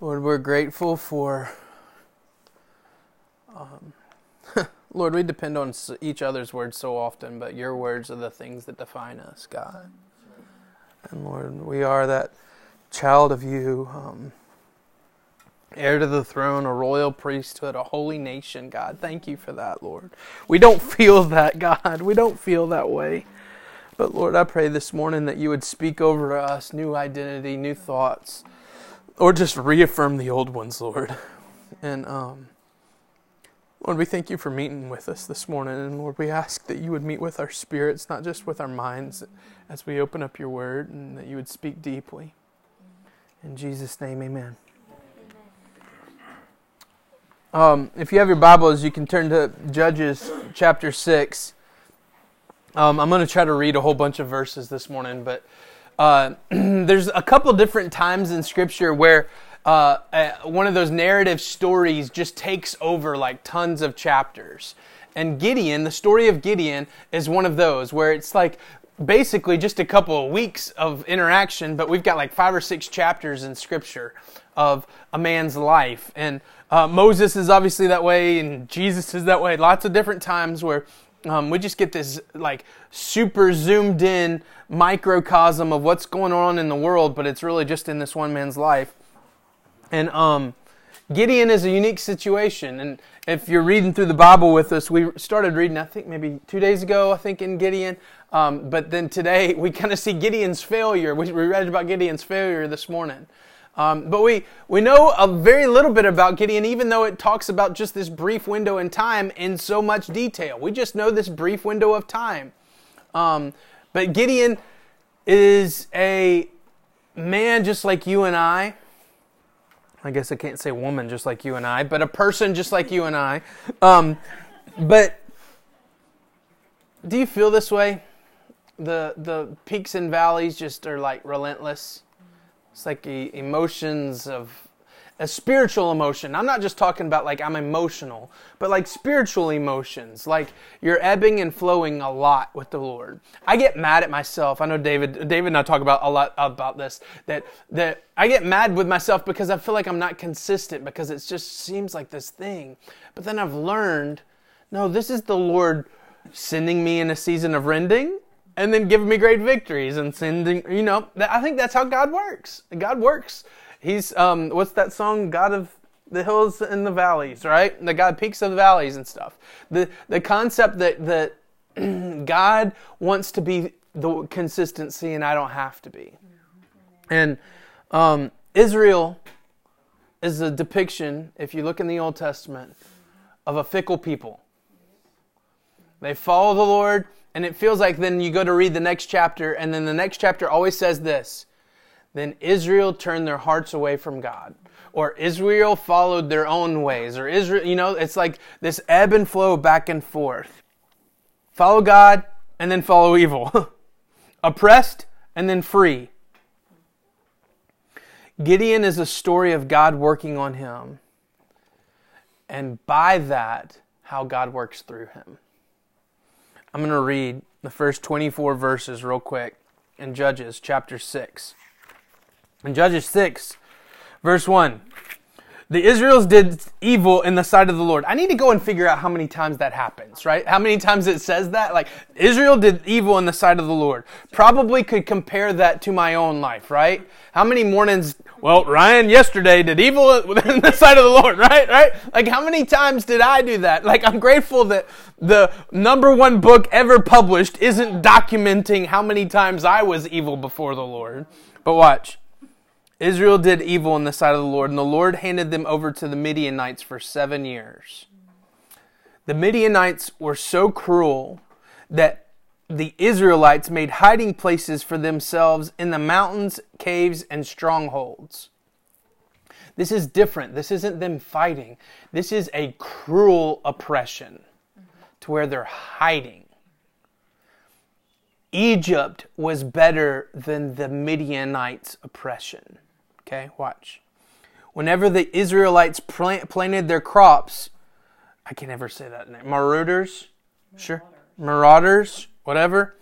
Lord, we're grateful for. Um, Lord, we depend on each other's words so often, but your words are the things that define us, God. And Lord, we are that child of you, um, heir to the throne, a royal priesthood, a holy nation, God. Thank you for that, Lord. We don't feel that, God. We don't feel that way. But Lord, I pray this morning that you would speak over us new identity, new thoughts or just reaffirm the old ones, Lord. And um, Lord, we thank you for meeting with us this morning. And Lord, we ask that you would meet with our spirits, not just with our minds, as we open up your word, and that you would speak deeply. In Jesus' name, amen. Um, if you have your Bibles, you can turn to Judges chapter 6. Um, I'm going to try to read a whole bunch of verses this morning, but uh, there's a couple different times in Scripture where uh, uh, one of those narrative stories just takes over like tons of chapters. And Gideon, the story of Gideon, is one of those where it's like basically just a couple of weeks of interaction, but we've got like five or six chapters in Scripture of a man's life. And uh, Moses is obviously that way, and Jesus is that way. Lots of different times where um, we just get this like super zoomed in microcosm of what's going on in the world, but it's really just in this one man's life. And um, Gideon is a unique situation. And if you're reading through the Bible with us, we started reading, I think maybe two days ago, I think, in Gideon. Um, but then today we kind of see Gideon's failure. We, we read about Gideon's failure this morning. Um, but we, we know a very little bit about Gideon, even though it talks about just this brief window in time in so much detail. We just know this brief window of time. Um, but Gideon is a man just like you and I. I guess I can't say woman just like you and I, but a person just like you and I. Um, but do you feel this way? The the peaks and valleys just are like relentless. It's like emotions of a spiritual emotion. I'm not just talking about like I'm emotional, but like spiritual emotions. Like you're ebbing and flowing a lot with the Lord. I get mad at myself. I know David David and I talk about a lot about this that that I get mad with myself because I feel like I'm not consistent because it just seems like this thing. But then I've learned no, this is the Lord sending me in a season of rending and then giving me great victories and sending, you know, I think that's how God works. God works. He's, um, what's that song? God of the hills and the valleys, right? The God peaks of the valleys and stuff. The, the concept that, that God wants to be the consistency and I don't have to be. And, um, Israel is a depiction, if you look in the Old Testament, of a fickle people. They follow the Lord, and it feels like then you go to read the next chapter, and then the next chapter always says this Then Israel turned their hearts away from God. Or Israel followed their own ways. Or Israel, you know, it's like this ebb and flow back and forth. Follow God and then follow evil. Oppressed and then free. Gideon is a story of God working on him. And by that, how God works through him. I'm going to read the first 24 verses real quick in Judges chapter 6. In Judges 6, verse 1. The Israels did evil in the sight of the Lord. I need to go and figure out how many times that happens, right? How many times it says that? Like, Israel did evil in the sight of the Lord. Probably could compare that to my own life, right? How many mornings, well, Ryan yesterday did evil in the sight of the Lord, right? Right? Like, how many times did I do that? Like, I'm grateful that the number one book ever published isn't documenting how many times I was evil before the Lord. But watch. Israel did evil in the sight of the Lord, and the Lord handed them over to the Midianites for seven years. The Midianites were so cruel that the Israelites made hiding places for themselves in the mountains, caves, and strongholds. This is different. This isn't them fighting. This is a cruel oppression to where they're hiding. Egypt was better than the Midianites' oppression. Okay, watch. Whenever the Israelites plant, planted their crops, I can never say that name. Marauders, sure, marauders, whatever.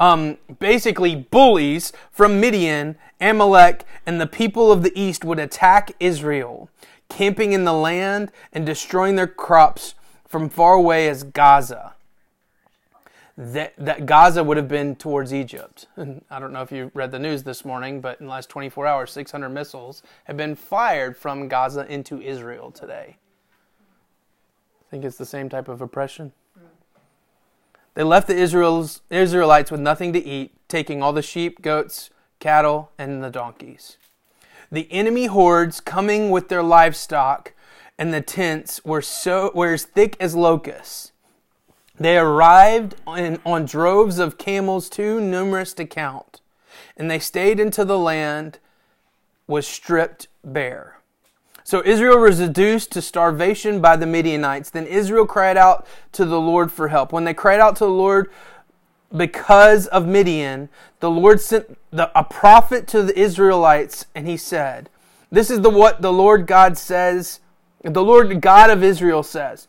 um, basically bullies from Midian, Amalek, and the people of the east would attack Israel, camping in the land and destroying their crops from far away as Gaza. That, that Gaza would have been towards Egypt. And I don't know if you read the news this morning, but in the last 24 hours, 600 missiles have been fired from Gaza into Israel today. I think it's the same type of oppression. They left the Israel's, Israelites with nothing to eat, taking all the sheep, goats, cattle, and the donkeys. The enemy hordes coming with their livestock and the tents were so were as thick as locusts. They arrived on, on droves of camels too numerous to count, and they stayed until the land was stripped bare. So Israel was reduced to starvation by the Midianites. Then Israel cried out to the Lord for help. When they cried out to the Lord because of Midian, the Lord sent the, a prophet to the Israelites, and he said, This is the what the Lord God says the Lord God of Israel says,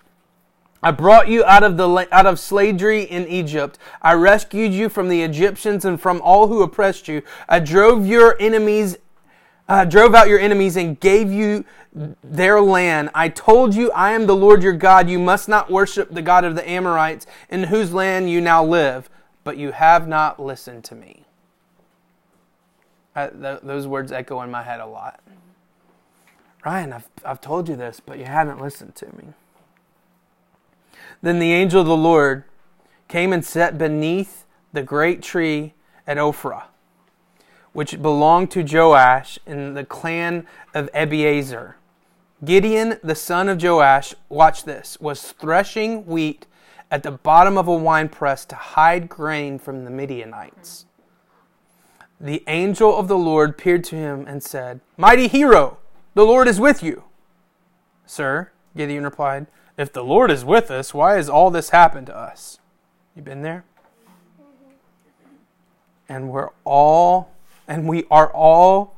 I brought you out of the out of slavery in Egypt. I rescued you from the Egyptians and from all who oppressed you. I drove your enemies uh, drove out your enemies and gave you their land. I told you, I am the Lord your God. You must not worship the God of the Amorites, in whose land you now live. But you have not listened to me. Uh, th- those words echo in my head a lot. Ryan, I've, I've told you this, but you haven't listened to me. Then the angel of the Lord came and sat beneath the great tree at Ophrah, which belonged to Joash in the clan of Abiezer. Gideon, the son of Joash, watch this, was threshing wheat at the bottom of a winepress to hide grain from the Midianites. The angel of the Lord peered to him and said, Mighty hero! The Lord is with you. Sir, Gideon replied, If the Lord is with us, why has all this happened to us? You been there? And we're all, and we are all,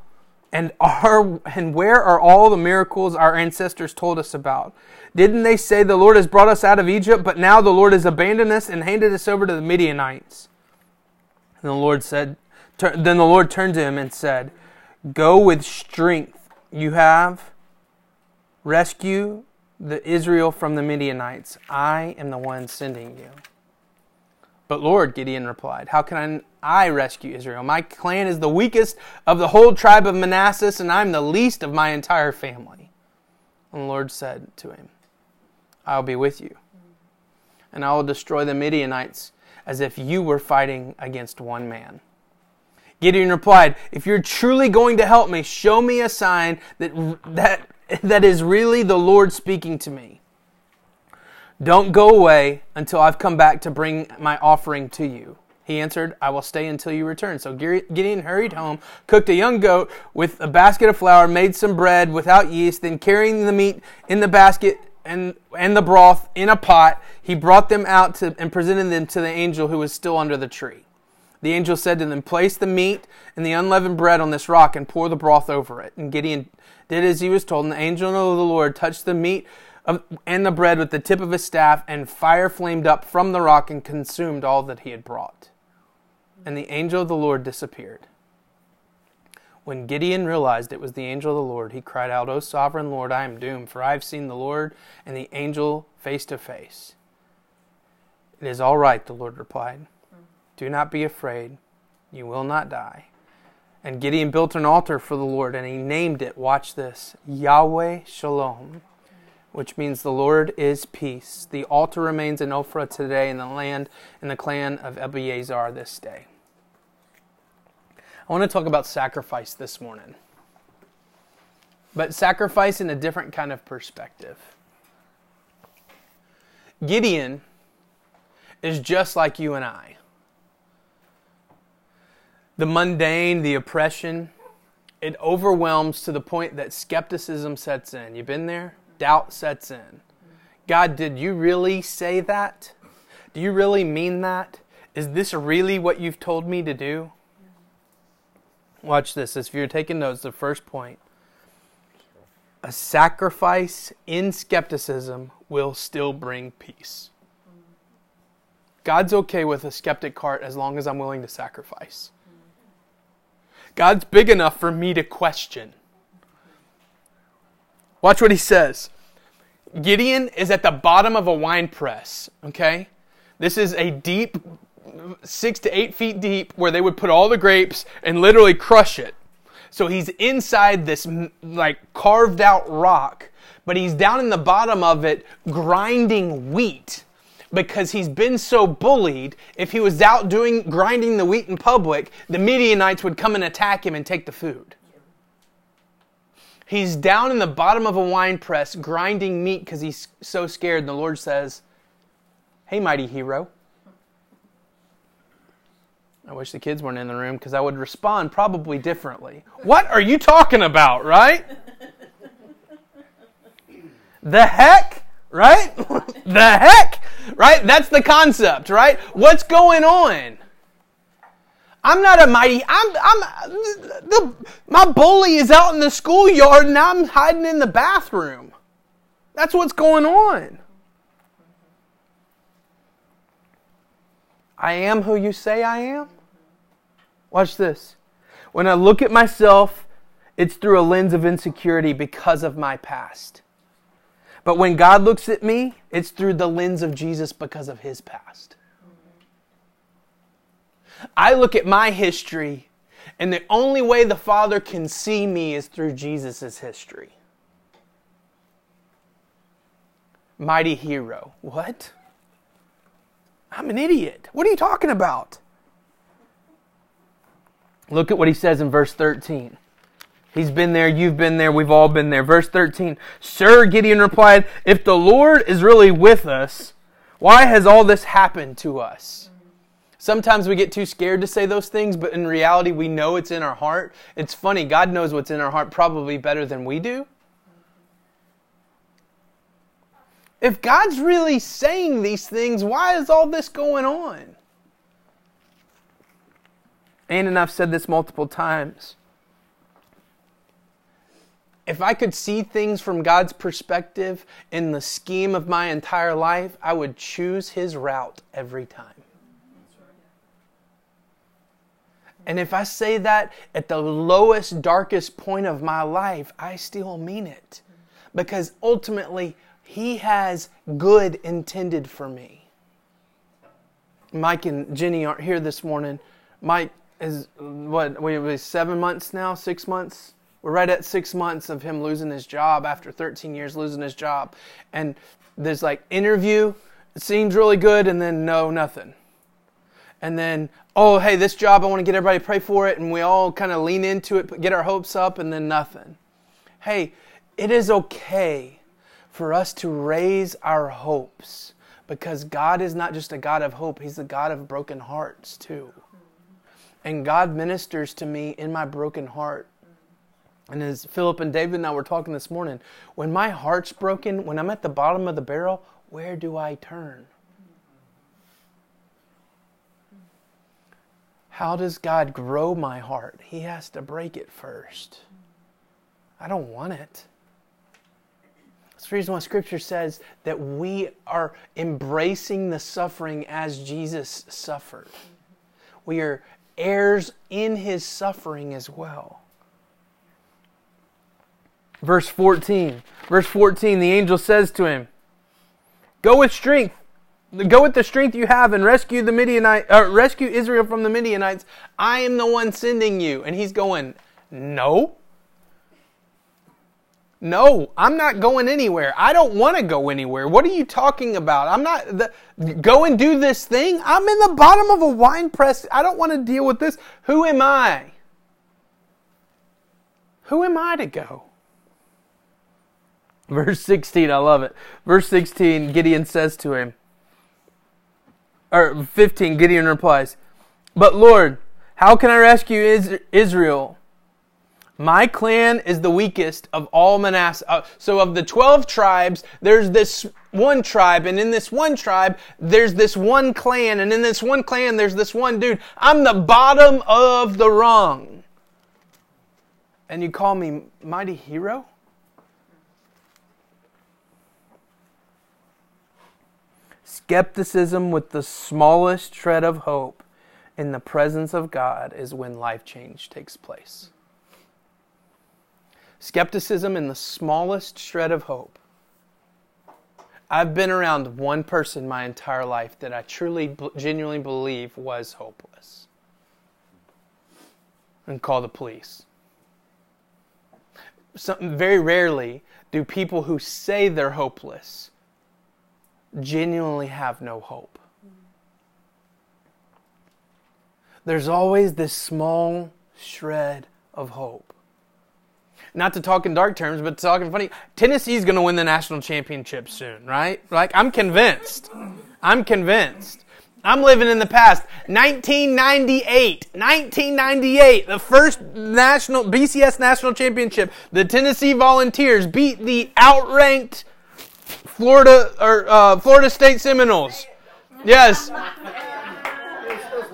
and are, and where are all the miracles our ancestors told us about? Didn't they say the Lord has brought us out of Egypt, but now the Lord has abandoned us and handed us over to the Midianites? And the Lord said, then the Lord turned to him and said, Go with strength you have rescue the Israel from the Midianites. I am the one sending you. But Lord, Gideon replied, How can I rescue Israel? My clan is the weakest of the whole tribe of Manassas, and I'm the least of my entire family. And the Lord said to him, I'll be with you, and I will destroy the Midianites as if you were fighting against one man. Gideon replied, If you're truly going to help me, show me a sign that, that, that is really the Lord speaking to me. Don't go away until I've come back to bring my offering to you. He answered, I will stay until you return. So Gideon hurried home, cooked a young goat with a basket of flour, made some bread without yeast, then carrying the meat in the basket and, and the broth in a pot, he brought them out to, and presented them to the angel who was still under the tree. The angel said to them, Place the meat and the unleavened bread on this rock and pour the broth over it. And Gideon did as he was told, and the angel of the Lord touched the meat of, and the bread with the tip of his staff, and fire flamed up from the rock and consumed all that he had brought. And the angel of the Lord disappeared. When Gideon realized it was the angel of the Lord, he cried out, O sovereign Lord, I am doomed, for I have seen the Lord and the angel face to face. It is all right, the Lord replied. Do not be afraid. You will not die. And Gideon built an altar for the Lord, and he named it, watch this, Yahweh Shalom, which means the Lord is peace. The altar remains in Ophrah today in the land in the clan of Abiezer this day. I want to talk about sacrifice this morning, but sacrifice in a different kind of perspective. Gideon is just like you and I the mundane, the oppression, it overwhelms to the point that skepticism sets in. You've been there? Doubt sets in. God, did you really say that? Do you really mean that? Is this really what you've told me to do? Watch this. If you're taking notes, the first point a sacrifice in skepticism will still bring peace. God's okay with a skeptic heart as long as I'm willing to sacrifice. God's big enough for me to question. Watch what he says. Gideon is at the bottom of a wine press, okay? This is a deep, six to eight feet deep, where they would put all the grapes and literally crush it. So he's inside this, like, carved out rock, but he's down in the bottom of it grinding wheat because he's been so bullied. If he was out doing grinding the wheat in public, the Midianites would come and attack him and take the food. He's down in the bottom of a wine press grinding meat because he's so scared. And the Lord says, Hey, mighty hero. I wish the kids weren't in the room because I would respond probably differently. What are you talking about, right? the heck? Right? the heck? Right? That's the concept, right? What's going on? I'm not a mighty. I'm. I'm. The, my bully is out in the schoolyard, and I'm hiding in the bathroom. That's what's going on. I am who you say I am. Watch this. When I look at myself, it's through a lens of insecurity because of my past. But when God looks at me, it's through the lens of Jesus because of his past. I look at my history, and the only way the Father can see me is through Jesus' history. Mighty hero. What? I'm an idiot. What are you talking about? Look at what he says in verse 13. He's been there, you've been there, we've all been there. Verse 13 Sir, Gideon replied, If the Lord is really with us, why has all this happened to us? Sometimes we get too scared to say those things, but in reality, we know it's in our heart. It's funny, God knows what's in our heart probably better than we do. If God's really saying these things, why is all this going on? And I've said this multiple times. If I could see things from God's perspective in the scheme of my entire life, I would choose His route every time. And if I say that at the lowest, darkest point of my life, I still mean it. Because ultimately, He has good intended for me. Mike and Jenny aren't here this morning. Mike is, what, we seven months now, six months? We're right at six months of him losing his job after 13 years losing his job. And there's like interview, it seems really good, and then no, nothing. And then oh hey this job i want to get everybody to pray for it and we all kind of lean into it get our hopes up and then nothing. Hey it is okay for us to raise our hopes because god is not just a god of hope he's a god of broken hearts too. And god ministers to me in my broken heart and as philip and david and i were talking this morning when my heart's broken when i'm at the bottom of the barrel where do i turn How does God grow my heart? He has to break it first. I don't want it. That's the reason why Scripture says that we are embracing the suffering as Jesus suffered. We are heirs in his suffering as well. Verse 14. Verse 14, the angel says to him, Go with strength Go with the strength you have and rescue the Midianite, uh, rescue Israel from the Midianites. I am the one sending you. And he's going, No. No, I'm not going anywhere. I don't want to go anywhere. What are you talking about? I'm not the, go and do this thing. I'm in the bottom of a wine press. I don't want to deal with this. Who am I? Who am I to go? Verse 16, I love it. Verse 16, Gideon says to him, or 15, Gideon replies, But Lord, how can I rescue Israel? My clan is the weakest of all Manasseh. Uh, so, of the 12 tribes, there's this one tribe, and in this one tribe, there's this one clan, and in this one clan, there's this one dude. I'm the bottom of the rung. And you call me mighty hero? Skepticism with the smallest shred of hope in the presence of God is when life change takes place. Skepticism in the smallest shred of hope. I've been around one person my entire life that I truly, genuinely believe was hopeless and call the police. Some, very rarely do people who say they're hopeless genuinely have no hope. There's always this small shred of hope. Not to talk in dark terms, but talking funny. Tennessee's going to win the national championship soon, right? Like, I'm convinced. I'm convinced. I'm living in the past. 1998. 1998. The first national, BCS national championship. The Tennessee Volunteers beat the outranked Florida, or, uh, Florida State Seminoles. Yes.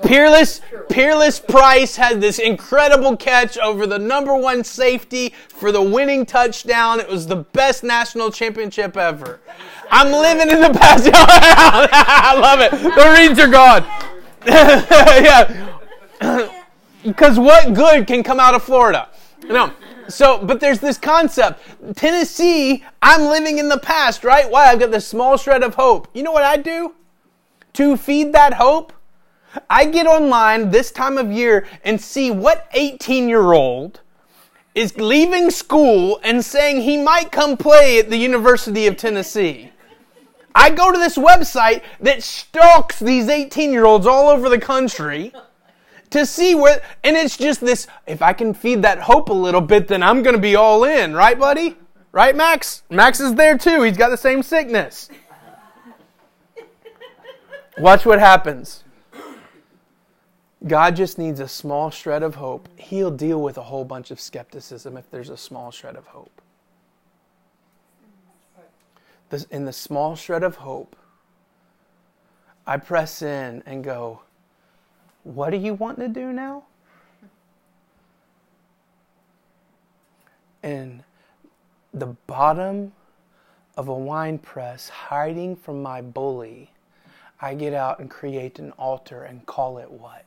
Peerless, Peerless Price had this incredible catch over the number one safety for the winning touchdown. It was the best national championship ever. I'm living in the past. I love it. The reeds are gone. yeah. Because what good can come out of Florida? No. So, but there's this concept. Tennessee, I'm living in the past, right? Why? I've got this small shred of hope. You know what I do? To feed that hope, I get online this time of year and see what 18 year old is leaving school and saying he might come play at the University of Tennessee. I go to this website that stalks these 18 year olds all over the country to see where, and it's just this if I can feed that hope a little bit, then I'm going to be all in, right, buddy? Right, Max? Max is there too. He's got the same sickness. Watch what happens. God just needs a small shred of hope. He'll deal with a whole bunch of skepticism if there's a small shred of hope. In the small shred of hope, I press in and go, What do you want to do now? And the bottom of a wine press, hiding from my bully, I get out and create an altar and call it what?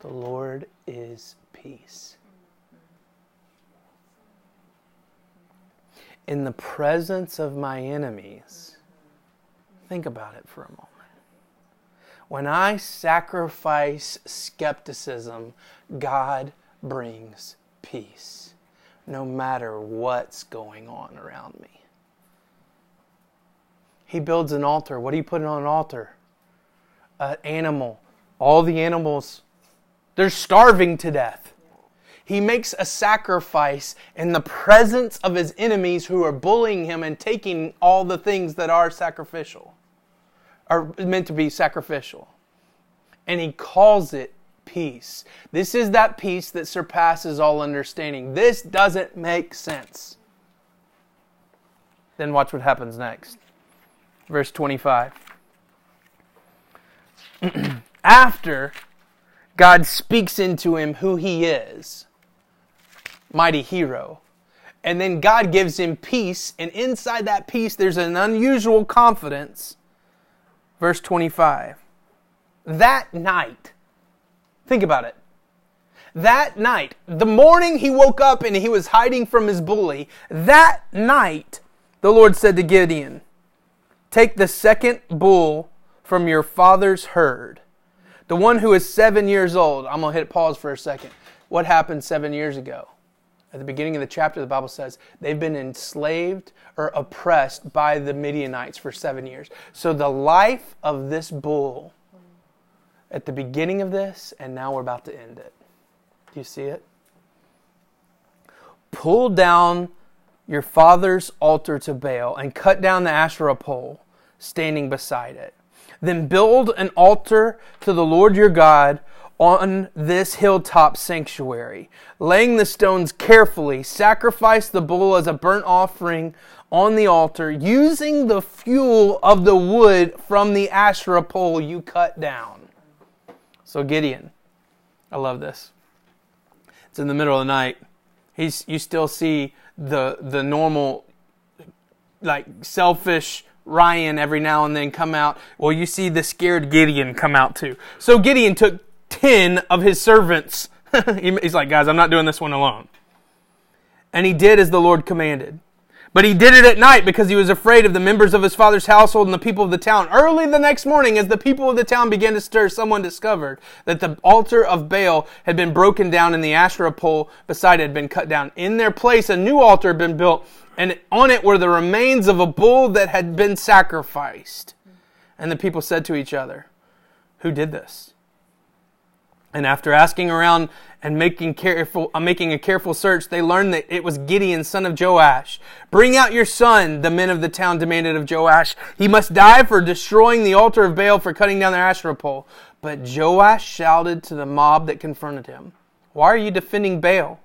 The Lord is peace. In the presence of my enemies, think about it for a moment. When I sacrifice skepticism, God brings peace, no matter what's going on around me. He builds an altar. What do you put on an altar? An animal. All the animals they're starving to death. He makes a sacrifice in the presence of his enemies who are bullying him and taking all the things that are sacrificial, are meant to be sacrificial. And he calls it peace. This is that peace that surpasses all understanding. This doesn't make sense. Then watch what happens next. Verse 25. After God speaks into him who he is mighty hero. And then God gives him peace, and inside that peace, there's an unusual confidence. Verse 25. That night, think about it. That night, the morning he woke up and he was hiding from his bully, that night, the Lord said to Gideon, Take the second bull from your father's herd the one who is seven years old. I'm going to hit pause for a second. What happened seven years ago? At the beginning of the chapter, the Bible says they've been enslaved or oppressed by the Midianites for seven years. So the life of this bull at the beginning of this, and now we're about to end it. Do you see it? Pull down your father's altar to Baal and cut down the Asherah pole standing beside it. Then build an altar to the Lord your God on this hilltop sanctuary. Laying the stones carefully, sacrifice the bull as a burnt offering on the altar, using the fuel of the wood from the Asherah pole you cut down. So, Gideon, I love this. It's in the middle of the night. He's, you still see the, the normal, like, selfish Ryan every now and then come out. Well, you see the scared Gideon come out too. So Gideon took 10 of his servants. He's like, guys, I'm not doing this one alone. And he did as the Lord commanded. But he did it at night because he was afraid of the members of his father's household and the people of the town. Early the next morning, as the people of the town began to stir, someone discovered that the altar of Baal had been broken down and the Asherah pole beside it had been cut down. In their place, a new altar had been built, and on it were the remains of a bull that had been sacrificed. And the people said to each other, Who did this? And after asking around and making careful, uh, making a careful search, they learned that it was Gideon, son of Joash. Bring out your son, the men of the town demanded of Joash. He must die for destroying the altar of Baal for cutting down their Asherah pole. But Joash shouted to the mob that confronted him, Why are you defending Baal?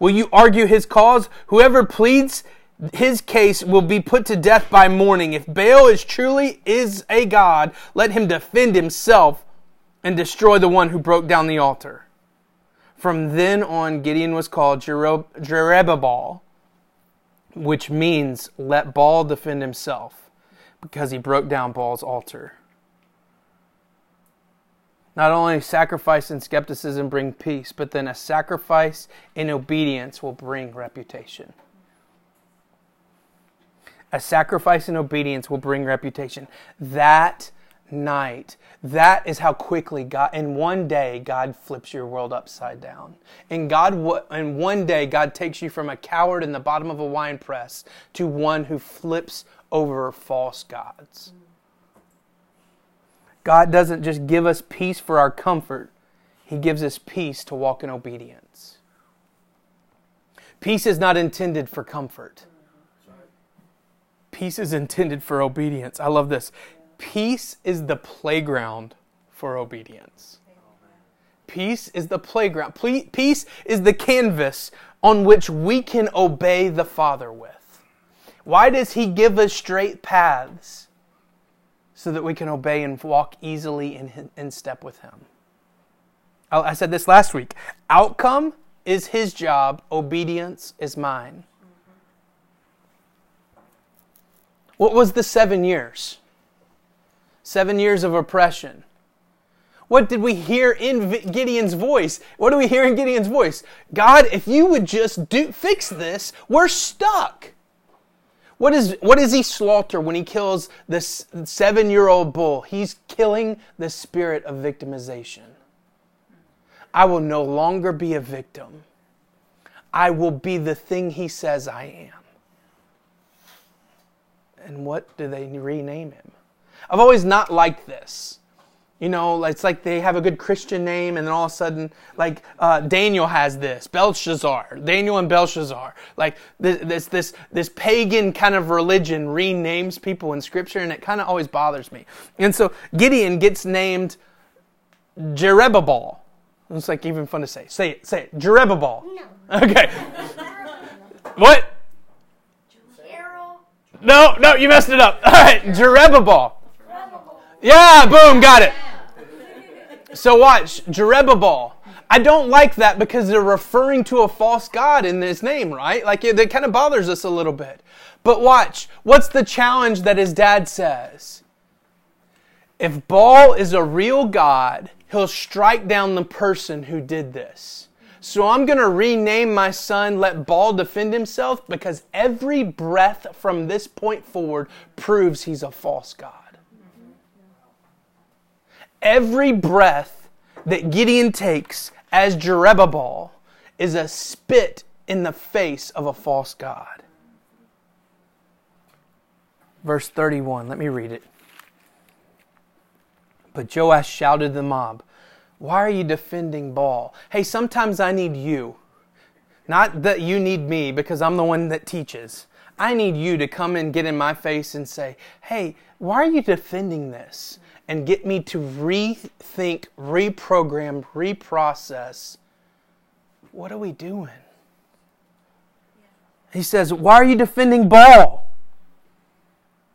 Will you argue his cause? Whoever pleads his case will be put to death by morning. If Baal is truly is a god, let him defend himself and destroy the one who broke down the altar. From then on, Gideon was called Jerubbaal, which means let Baal defend himself, because he broke down Baal's altar. Not only sacrifice and skepticism bring peace, but then a sacrifice in obedience will bring reputation. A sacrifice in obedience will bring reputation. That night. That is how quickly God, in one day, God flips your world upside down. And God, in one day, God takes you from a coward in the bottom of a wine press to one who flips over false gods. God doesn't just give us peace for our comfort, He gives us peace to walk in obedience. Peace is not intended for comfort. Peace is intended for obedience. I love this. Peace is the playground for obedience. Peace is the playground. Peace is the canvas on which we can obey the Father with. Why does He give us straight paths? So that we can obey and walk easily in, in step with Him. Oh, I said this last week. Outcome is His job, obedience is mine. What was the seven years? Seven years of oppression. What did we hear in Gideon's voice? What do we hear in Gideon's voice? God, if you would just do, fix this, we're stuck. What is, what does he slaughter when he kills this seven year old bull? He's killing the spirit of victimization. I will no longer be a victim. I will be the thing he says I am. And what do they rename him? I've always not liked this. You know, it's like they have a good Christian name, and then all of a sudden, like uh, Daniel has this, Belshazzar, Daniel and Belshazzar. Like this, this, this, this pagan kind of religion renames people in Scripture, and it kind of always bothers me. And so Gideon gets named Jerubbaal. It's like even fun to say. Say it. Say it. Jerubbaal. No. Okay. what? No, no, you messed it up. All right, Jerubbaal. Yeah, boom, got it. So watch, Jerubbaal. I don't like that because they're referring to a false god in his name, right? Like it, it kind of bothers us a little bit. But watch, what's the challenge that his dad says? If Baal is a real god, he'll strike down the person who did this. So I'm going to rename my son, let Baal defend himself, because every breath from this point forward proves he's a false god. Every breath that Gideon takes as Jerubbaal is a spit in the face of a false God. Verse 31, let me read it. But Joash shouted to the mob, Why are you defending Baal? Hey, sometimes I need you. Not that you need me because I'm the one that teaches. I need you to come and get in my face and say, Hey, why are you defending this? And get me to rethink, reprogram, reprocess. What are we doing? He says, Why are you defending Baal?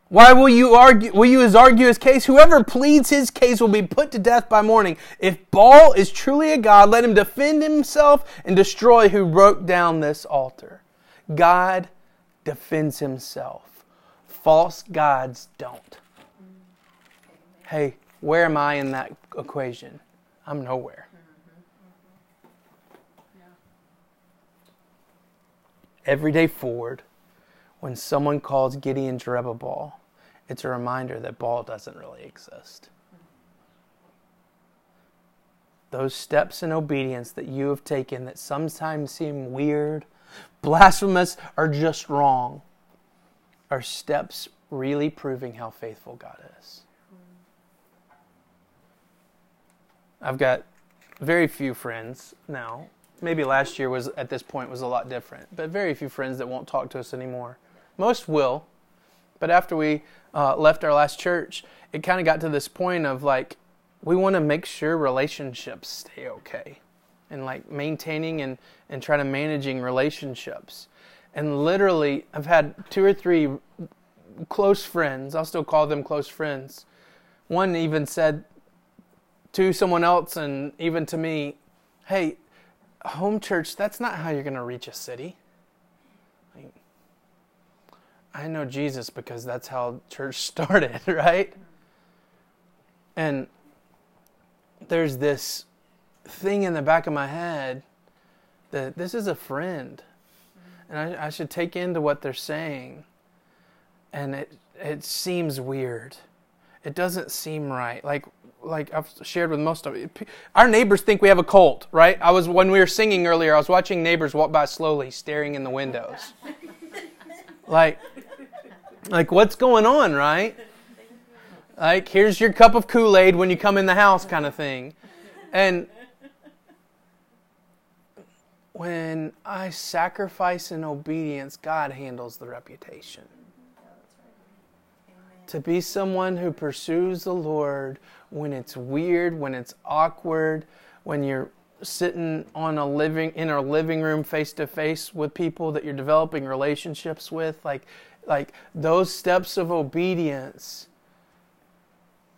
Why will you argue will you as argue his case? Whoever pleads his case will be put to death by morning. If Baal is truly a God, let him defend himself and destroy who broke down this altar. God defends himself false gods don't. Hey, where am I in that equation? I'm nowhere. Every day forward, when someone calls Gideon Jerubbaal, it's a reminder that Baal doesn't really exist. Those steps in obedience that you have taken that sometimes seem weird, blasphemous, or just wrong are steps really proving how faithful God is. I've got very few friends now. Maybe last year was at this point was a lot different, but very few friends that won't talk to us anymore. Most will, but after we uh, left our last church, it kind of got to this point of like we want to make sure relationships stay okay, and like maintaining and and try to managing relationships. And literally, I've had two or three close friends. I'll still call them close friends. One even said to someone else and even to me, hey, home church, that's not how you're going to reach a city. I know Jesus because that's how church started, right? And there's this thing in the back of my head that this is a friend. And I, I should take into what they're saying. And it it seems weird. It doesn't seem right. Like like I've shared with most of it. Our neighbors think we have a cult, right? I was when we were singing earlier. I was watching neighbors walk by slowly, staring in the windows. like, like what's going on, right? Like here's your cup of Kool Aid when you come in the house, kind of thing. And when I sacrifice in obedience, God handles the reputation to be someone who pursues the Lord when it's weird, when it's awkward, when you're sitting on a living in a living room face to face with people that you're developing relationships with like like those steps of obedience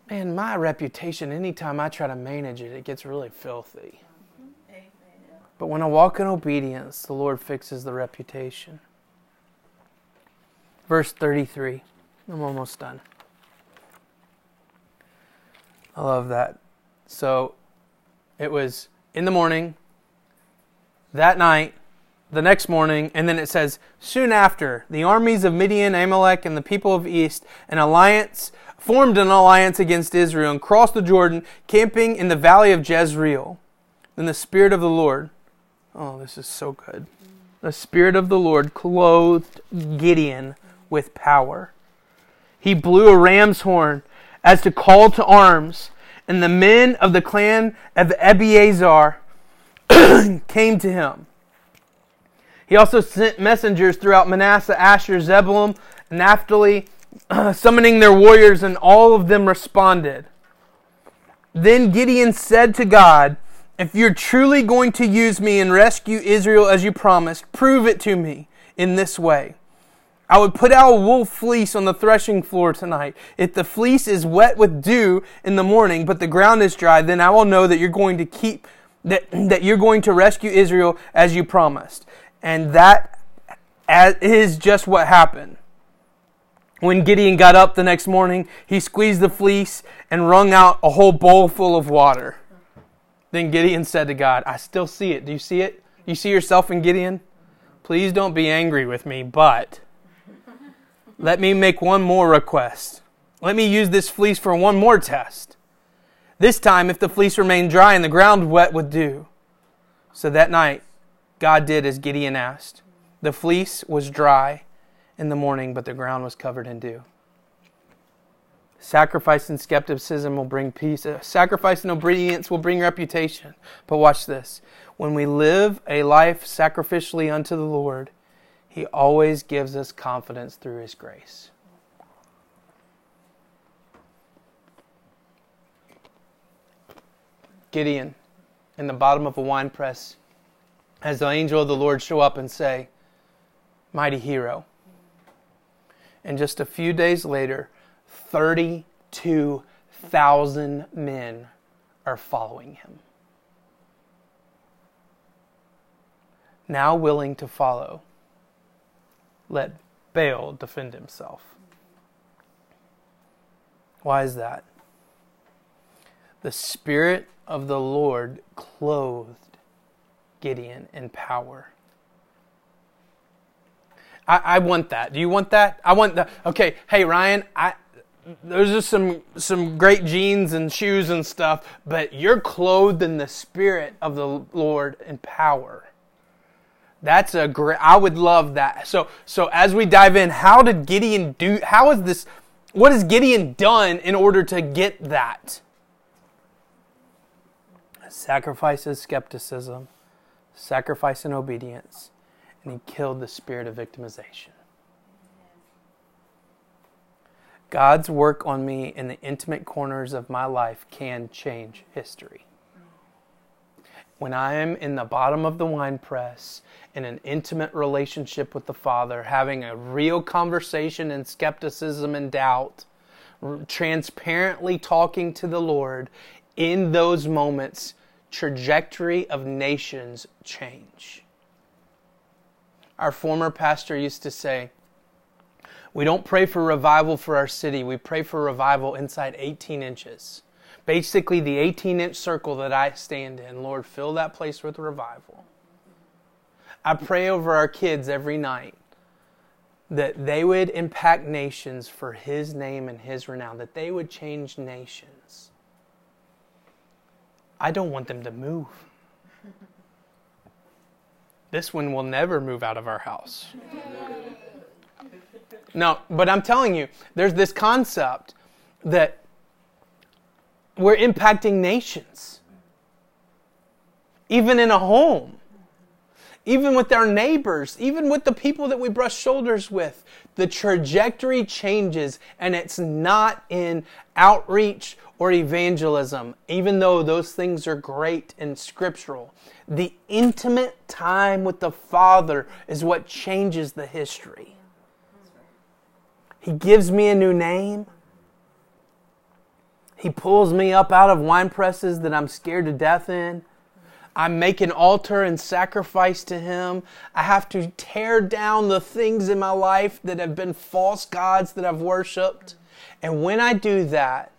man my reputation anytime i try to manage it it gets really filthy. But when i walk in obedience the lord fixes the reputation. Verse 33 I'm almost done. I love that. So it was in the morning, that night, the next morning, and then it says, soon after, the armies of Midian, Amalek, and the people of East, an alliance, formed an alliance against Israel and crossed the Jordan, camping in the valley of Jezreel. Then the Spirit of the Lord, oh, this is so good. The Spirit of the Lord clothed Gideon with power he blew a ram's horn as to call to arms, and the men of the clan of Abiezer came to him. He also sent messengers throughout Manasseh, Asher, Zebulun, and Naphtali, summoning their warriors, and all of them responded. Then Gideon said to God, If you're truly going to use me and rescue Israel as you promised, prove it to me in this way. I would put out a wool fleece on the threshing floor tonight. If the fleece is wet with dew in the morning, but the ground is dry, then I will know that you're going to keep, that, that you're going to rescue Israel as you promised. And that is just what happened. When Gideon got up the next morning, he squeezed the fleece and wrung out a whole bowl full of water. Then Gideon said to God, I still see it. Do you see it? You see yourself in Gideon? Please don't be angry with me, but let me make one more request. Let me use this fleece for one more test. This time, if the fleece remained dry and the ground wet with dew. So that night, God did as Gideon asked. The fleece was dry in the morning, but the ground was covered in dew. Sacrifice and skepticism will bring peace. Uh, sacrifice and obedience will bring reputation. But watch this. When we live a life sacrificially unto the Lord, he always gives us confidence through His grace. Gideon, in the bottom of a wine press, has the angel of the Lord show up and say, Mighty hero. And just a few days later, 32,000 men are following him. Now willing to follow let Baal defend himself. Why is that? The Spirit of the Lord clothed Gideon in power. I, I, want that. Do you want that? I want that. Okay, hey Ryan, I those are some some great jeans and shoes and stuff, but you're clothed in the spirit of the Lord in power. That's a great I would love that. So so as we dive in, how did Gideon do how is this what has Gideon done in order to get that? Sacrifices skepticism, sacrifice and obedience, and he killed the spirit of victimization. God's work on me in the intimate corners of my life can change history. When I am in the bottom of the wine press in an intimate relationship with the Father, having a real conversation in skepticism and doubt, transparently talking to the Lord, in those moments, trajectory of nations change. Our former pastor used to say, we don't pray for revival for our city. We pray for revival inside 18 inches. Basically, the 18 inch circle that I stand in. Lord, fill that place with revival. I pray over our kids every night that they would impact nations for His name and His renown, that they would change nations. I don't want them to move. This one will never move out of our house. No, but I'm telling you, there's this concept that we're impacting nations. Even in a home, even with our neighbors, even with the people that we brush shoulders with, the trajectory changes and it's not in outreach or evangelism, even though those things are great and scriptural. The intimate time with the Father is what changes the history. He gives me a new name. He pulls me up out of wine presses that I'm scared to death in. I make an altar and sacrifice to Him. I have to tear down the things in my life that have been false gods that I've worshiped. And when I do that,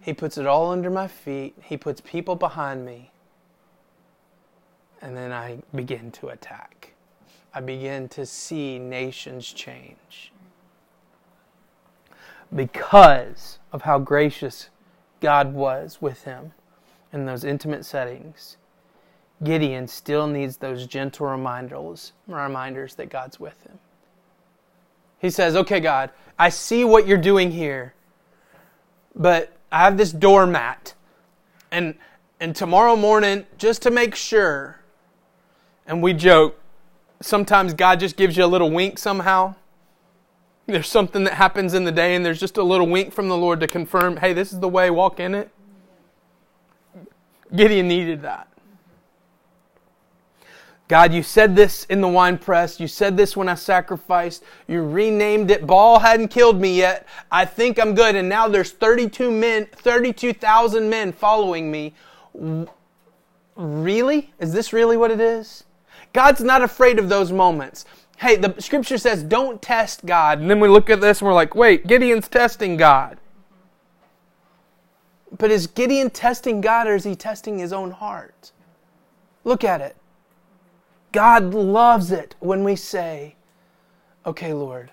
He puts it all under my feet. He puts people behind me. And then I begin to attack. I begin to see nations change because of how gracious God was with him in those intimate settings, Gideon still needs those gentle reminders, reminders that God's with him. He says, Okay, God, I see what you're doing here, but I have this doormat. And, and tomorrow morning, just to make sure, and we joke, sometimes God just gives you a little wink somehow. There's something that happens in the day, and there's just a little wink from the Lord to confirm, hey, this is the way, walk in it. Gideon needed that. God, you said this in the wine press. You said this when I sacrificed. You renamed it. Baal hadn't killed me yet. I think I'm good. And now there's 32 men, 32,000 men following me. Really? Is this really what it is? God's not afraid of those moments hey, the scripture says don't test God. And then we look at this and we're like, wait, Gideon's testing God. But is Gideon testing God or is he testing his own heart? Look at it. God loves it when we say, okay, Lord,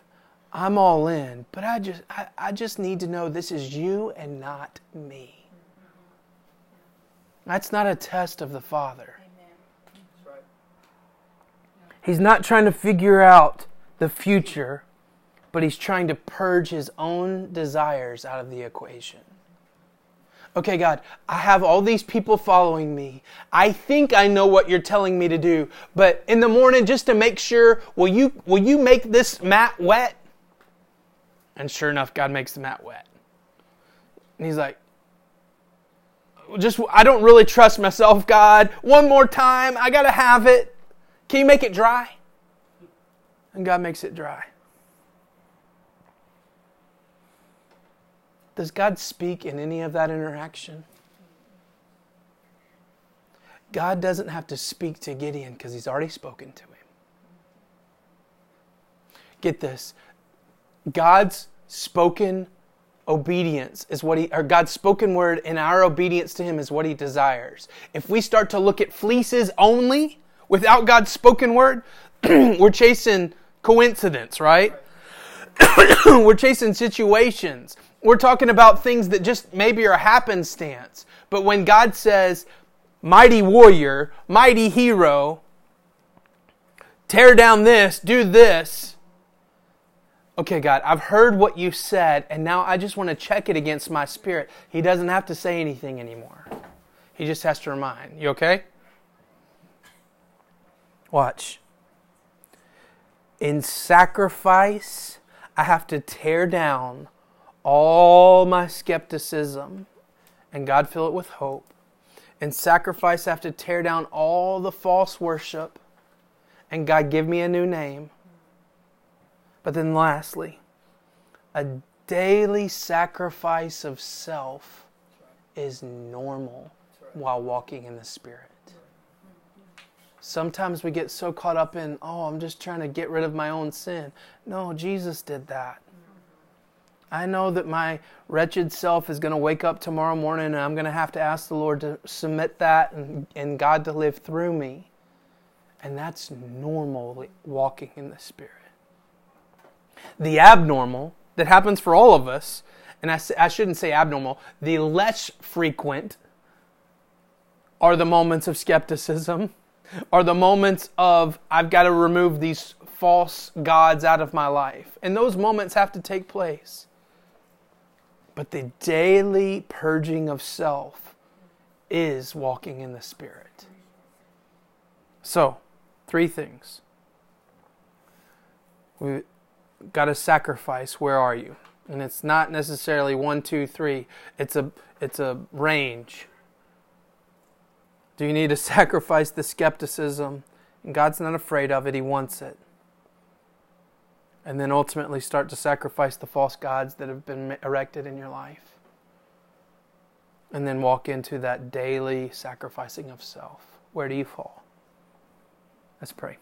I'm all in, but I just, I, I just need to know this is you and not me. That's not a test of the Father. He's not trying to figure out the future, but he's trying to purge his own desires out of the equation. Okay, God, I have all these people following me. I think I know what you're telling me to do, but in the morning, just to make sure, will you, will you make this mat wet? And sure enough, God makes the mat wet. And he's like, just, I don't really trust myself, God. One more time, I got to have it. Can you make it dry? And God makes it dry. Does God speak in any of that interaction? God doesn't have to speak to Gideon because he's already spoken to him. Get this God's spoken obedience is what he, or God's spoken word and our obedience to him is what he desires. If we start to look at fleeces only without God's spoken word, we're chasing coincidence, right? we're chasing situations. We're talking about things that just maybe are happenstance. But when God says, mighty warrior, mighty hero, tear down this, do this. Okay, God, I've heard what you said, and now I just want to check it against my spirit. He doesn't have to say anything anymore. He just has to remind. You okay? Watch. In sacrifice, I have to tear down all my skepticism and God fill it with hope. In sacrifice, I have to tear down all the false worship and God give me a new name. But then, lastly, a daily sacrifice of self is normal while walking in the Spirit. Sometimes we get so caught up in, oh, I'm just trying to get rid of my own sin. No, Jesus did that. I know that my wretched self is going to wake up tomorrow morning and I'm going to have to ask the Lord to submit that and, and God to live through me. And that's normal walking in the Spirit. The abnormal that happens for all of us, and I, I shouldn't say abnormal, the less frequent are the moments of skepticism, are the moments of I've got to remove these false gods out of my life. And those moments have to take place. But the daily purging of self is walking in the Spirit. So, three things. We've got to sacrifice. Where are you? And it's not necessarily one, two, three. It's a it's a range. Do you need to sacrifice the skepticism? And God's not afraid of it, He wants it and then ultimately start to sacrifice the false gods that have been erected in your life. And then walk into that daily sacrificing of self. Where do you fall? Let's pray.